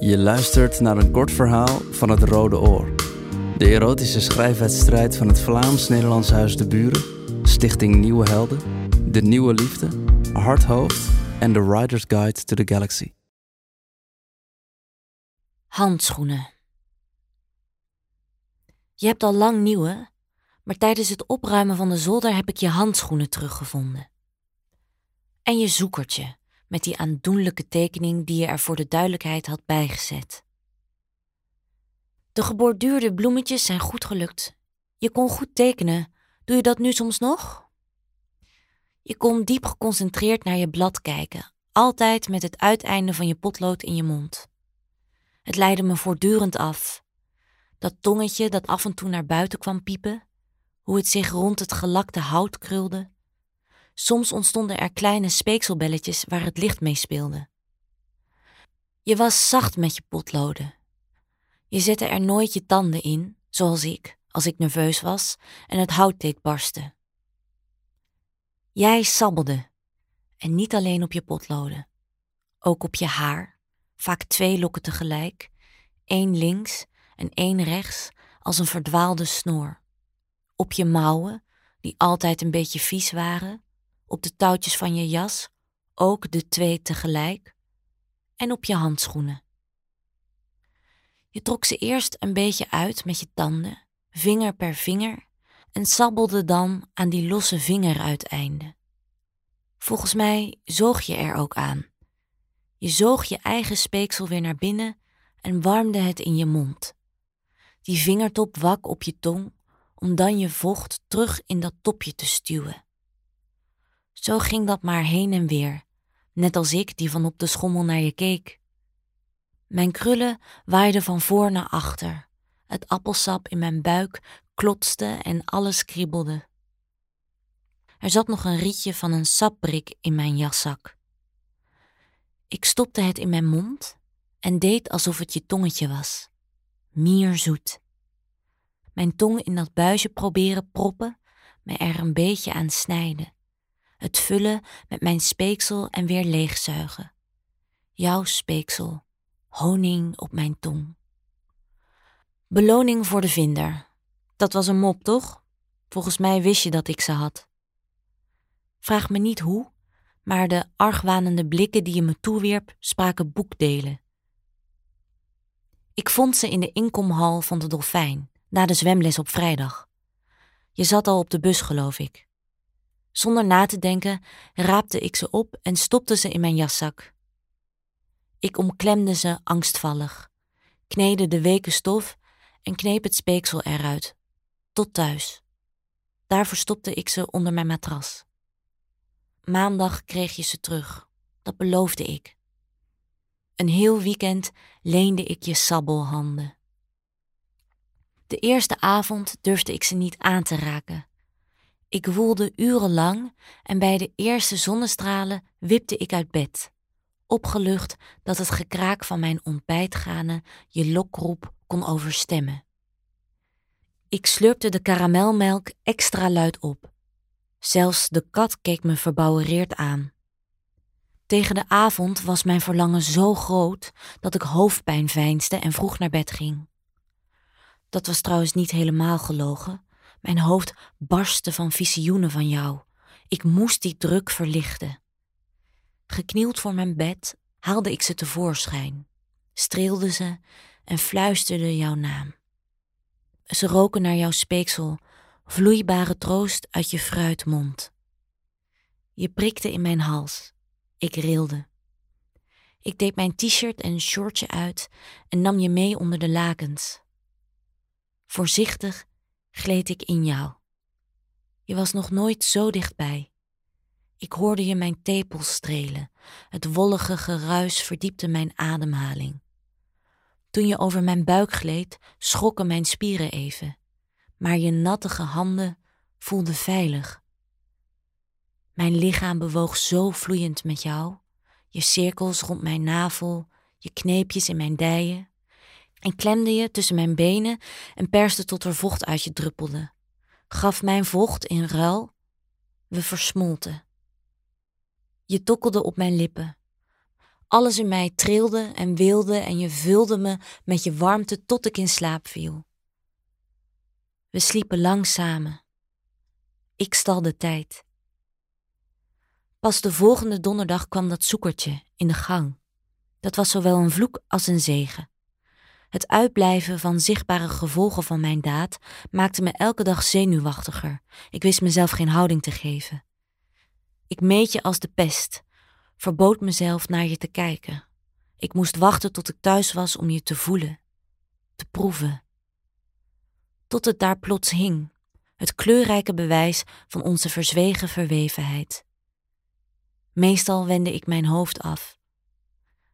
Je luistert naar een kort verhaal van het Rode Oor. De erotische schrijfwedstrijd van het Vlaams-Nederlands Huis de Buren, Stichting Nieuwe Helden, De Nieuwe Liefde, Hardhoofd en The Rider's Guide to the Galaxy. Handschoenen. Je hebt al lang nieuwe, maar tijdens het opruimen van de zolder heb ik je handschoenen teruggevonden. En je zoekertje met die aandoenlijke tekening die je er voor de duidelijkheid had bijgezet. De geborduurde bloemetjes zijn goed gelukt. Je kon goed tekenen. Doe je dat nu soms nog? Je kon diep geconcentreerd naar je blad kijken, altijd met het uiteinde van je potlood in je mond. Het leidde me voortdurend af. Dat tongetje dat af en toe naar buiten kwam piepen, hoe het zich rond het gelakte hout krulde, Soms ontstonden er kleine speekselbelletjes waar het licht mee speelde. Je was zacht met je potloden. Je zette er nooit je tanden in, zoals ik, als ik nerveus was en het hout deed barsten. Jij sabbelde, en niet alleen op je potloden, ook op je haar, vaak twee lokken tegelijk, één links en één rechts, als een verdwaalde snoer. Op je mouwen, die altijd een beetje vies waren, op de touwtjes van je jas, ook de twee tegelijk, en op je handschoenen. Je trok ze eerst een beetje uit met je tanden, vinger per vinger, en sabbelde dan aan die losse vingeruiteinden. Volgens mij zoog je er ook aan. Je zoog je eigen speeksel weer naar binnen en warmde het in je mond. Die vingertop wak op je tong, om dan je vocht terug in dat topje te stuwen. Zo ging dat maar heen en weer, net als ik die van op de schommel naar je keek. Mijn krullen waaiden van voor naar achter. Het appelsap in mijn buik klotste en alles kriebelde. Er zat nog een rietje van een sapbrik in mijn jaszak. Ik stopte het in mijn mond en deed alsof het je tongetje was. Mierzoet. Mijn tong in dat buisje proberen proppen, me er een beetje aan snijden het vullen met mijn speeksel en weer leegzuigen. Jouw speeksel, honing op mijn tong. Beloning voor de vinder. Dat was een mop, toch? Volgens mij wist je dat ik ze had. Vraag me niet hoe, maar de argwanende blikken die je me toewierp spraken boekdelen. Ik vond ze in de inkomhal van de Dolfijn, na de zwemles op vrijdag. Je zat al op de bus, geloof ik. Zonder na te denken raapte ik ze op en stopte ze in mijn jaszak. Ik omklemde ze angstvallig, kneedde de weken stof en kneep het speeksel eruit, tot thuis. Daar verstopte ik ze onder mijn matras. Maandag kreeg je ze terug, dat beloofde ik. Een heel weekend leende ik je sabbelhanden. De eerste avond durfde ik ze niet aan te raken, ik woelde urenlang en bij de eerste zonnestralen wipte ik uit bed, opgelucht dat het gekraak van mijn ontbijtgranen je lokroep kon overstemmen. Ik slurpte de karamelmelk extra luid op. Zelfs de kat keek me verbouwereerd aan. Tegen de avond was mijn verlangen zo groot dat ik hoofdpijn veinsde en vroeg naar bed ging. Dat was trouwens niet helemaal gelogen, mijn hoofd barstte van visioenen van jou. Ik moest die druk verlichten. Geknield voor mijn bed haalde ik ze tevoorschijn, streelde ze en fluisterde jouw naam. Ze roken naar jouw speeksel, vloeibare troost uit je fruitmond. Je prikte in mijn hals. Ik rilde. Ik deed mijn t-shirt en shortje uit en nam je mee onder de lakens. Voorzichtig gleed ik in jou. Je was nog nooit zo dichtbij. Ik hoorde je mijn tepels strelen, het wollige geruis verdiepte mijn ademhaling. Toen je over mijn buik gleed, schrokken mijn spieren even, maar je nattige handen voelden veilig. Mijn lichaam bewoog zo vloeiend met jou, je cirkels rond mijn navel, je kneepjes in mijn dijen en klemde je tussen mijn benen en perste tot er vocht uit je druppelde. Gaf mijn vocht in ruil. We versmolten. Je tokkelde op mijn lippen. Alles in mij trilde en wilde en je vulde me met je warmte tot ik in slaap viel. We sliepen lang samen. Ik stal de tijd. Pas de volgende donderdag kwam dat zoekertje in de gang. Dat was zowel een vloek als een zegen. Het uitblijven van zichtbare gevolgen van mijn daad maakte me elke dag zenuwachtiger. Ik wist mezelf geen houding te geven. Ik meet je als de pest, verbood mezelf naar je te kijken. Ik moest wachten tot ik thuis was om je te voelen, te proeven. Tot het daar plots hing, het kleurrijke bewijs van onze verzwegen verwevenheid. Meestal wendde ik mijn hoofd af,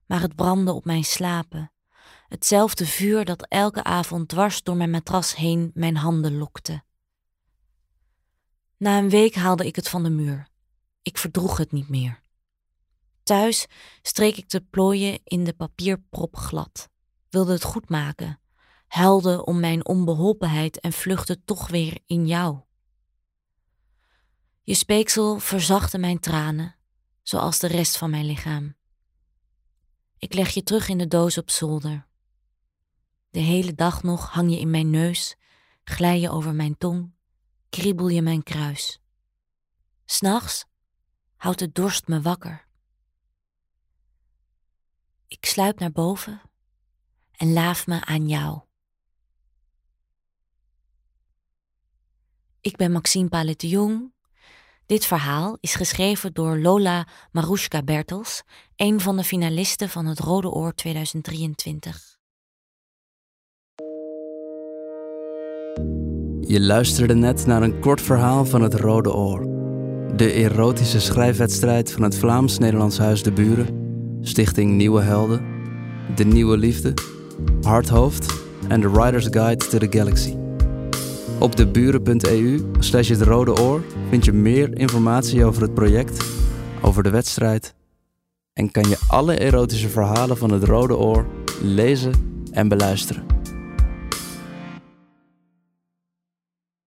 maar het brandde op mijn slapen, hetzelfde vuur dat elke avond dwars door mijn matras heen mijn handen lokte. Na een week haalde ik het van de muur. Ik verdroeg het niet meer. Thuis streek ik de plooien in de papierprop glad, wilde het goed maken, huilde om mijn onbeholpenheid en vluchtte toch weer in jou. Je speeksel verzachtte mijn tranen, zoals de rest van mijn lichaam. Ik leg je terug in de doos op zolder. De hele dag nog hang je in mijn neus, glij je over mijn tong, kriebel je mijn kruis. S'nachts houdt de dorst me wakker. Ik sluip naar boven en laaf me aan jou. Ik ben Maxime Palet de Jong. Dit verhaal is geschreven door Lola Marushka Bertels, een van de finalisten van het Rode Oor 2023. Je luisterde net naar een kort verhaal van het Rode Oor. De erotische schrijfwedstrijd van het Vlaams-Nederlands Huis de Buren, Stichting Nieuwe Helden, De Nieuwe Liefde, Hardhoofd en The Writer's Guide to the Galaxy. Op deburen.eu slash het rode oor vind je meer informatie over het project, over de wedstrijd en kan je alle erotische verhalen van het Rode Oor lezen en beluisteren.